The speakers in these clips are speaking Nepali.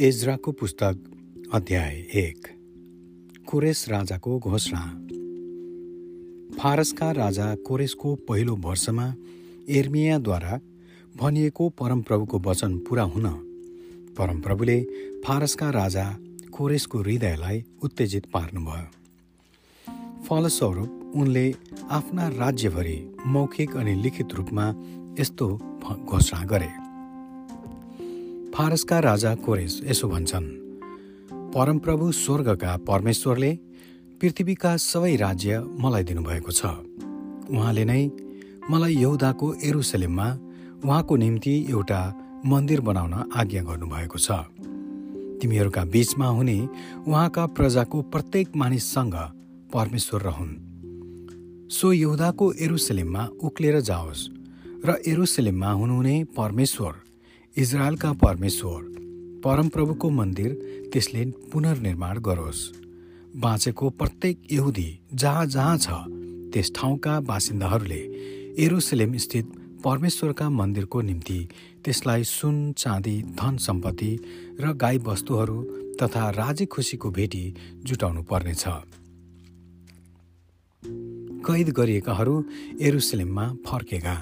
एजराको पुस्तक अध्याय एक। कोरेस राजाको घोषणा। फारसका राजा कोरेसको पहिलो वर्षमा एर्मियाद्वारा भनिएको परमप्रभुको वचन पुरा हुन परमप्रभुले फारसका राजा कोरेसको हृदयलाई उत्तेजित पार्नुभयो। फलस्वरूप उनले आफ्ना राज्यभरि मौखिक अनि लिखित रूपमा यस्तो घोषणा गरे। फारसका राजा कोरेस यसो भन्छन् परमप्रभु स्वर्गका परमेश्वरले पृथ्वीका सबै राज्य मलाई दिनुभएको छ। उहाँले नै मलाई यहुदाको एरुसलेममा उहाँको निम्ति एउटा मन्दिर बनाउन आज्ञा गर्नुभएको छ। तिमीहरूका बीचमा हुने उहाँका प्रजाको प्रत्येक मानिससँग परमेश्वर रहन्। सो यहुदाको एरुसलेममा उक्लेर जाओस् र एरुसलेममा हुनुहुने परमेश्वर इजरायलका परमेश्वर परमप्रभुको मन्दिर त्यसले पुनर्निर्माण गरोस्। बाँचेको प्रत्येक यहुदी जहाँ जहाँ छ त्यस ठाउँका बासिन्दाहरूले एरुसलेम स्थित परमेश्वरका मन्दिरको निम्ति त्यसलाई सुन चाँदी धन सम्पत्ति र गाई वस्तुहरू तथा राजी खुसीको भेटी जुटाउनु पर्नेछ। कैद गरिएकाहरू एरुसलेममा फर्केका।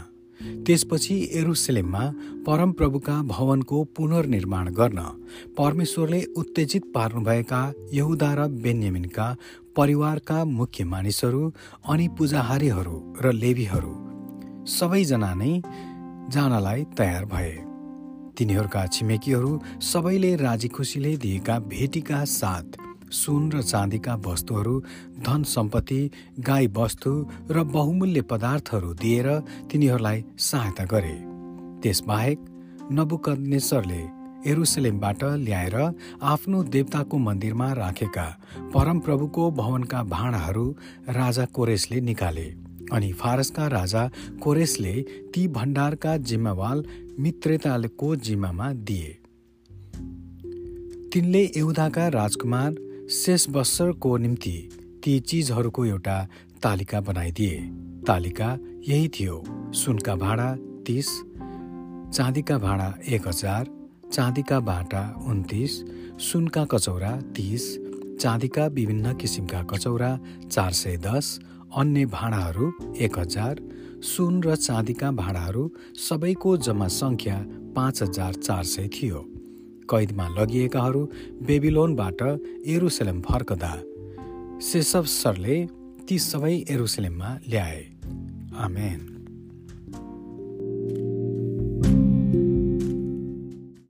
त्यसपछि एरुसलेममा परमप्रभुका भवनको पुनर्निर्माण गर्न परमेश्वरले उत्तेजित पार्नुभएका यहुदा र बेन्यामिनका परिवारका मुख्य मानिसहरू अनि पूजाहारीहरू र लेबीहरू सबैजना नै जानलाई तयार भए। तिनीहरूका छिमेकीहरू सबैले राजी खुसीले दिएका भेटीका साथ सुन र चाँदीका वस्तुहरू धन सम्पत्ति गाई वस्तु र बहुमूल्य पदार्थहरू दिएर तिनीहरूलाई सहायता गरे। त्यसबाहेक नबुकनेश्वरले एरुसलेमबाट ल्याएर आफ्नो देवताको मन्दिरमा राखेका परमप्रभुको भवनका भाँडाहरू राजा कोरेसले निकाले अनि फारसका राजा कोरेसले ती भण्डारका जिम्मेवाल मित्रताको जिम्मामा दिए। तिनले एउदाका राजकुमार शेष वर्षको निम्ति ती चिजहरूको एउटा तालिका बनाइदिए। तालिका यही थियो। सुनका भाँडा तिस चाँदीका भाँडा एक हजार चाँदीका भाँडा उन्तिस सुनका कचौरा तिस चाँदीका विभिन्न किसिमका कचौरा चार सय दस अन्य भाँडाहरू एक हजार सुन र चाँदीका भाँडाहरू सबैको जम्मा सङ्ख्या पाँच हजार चार सय थियो। कैदमा लगिएकाहरू बेबिलोनबाट एरुसलेम फर्कदा। सेसब सरले ती सबै एरुसलेममा ल्याए। आमेन।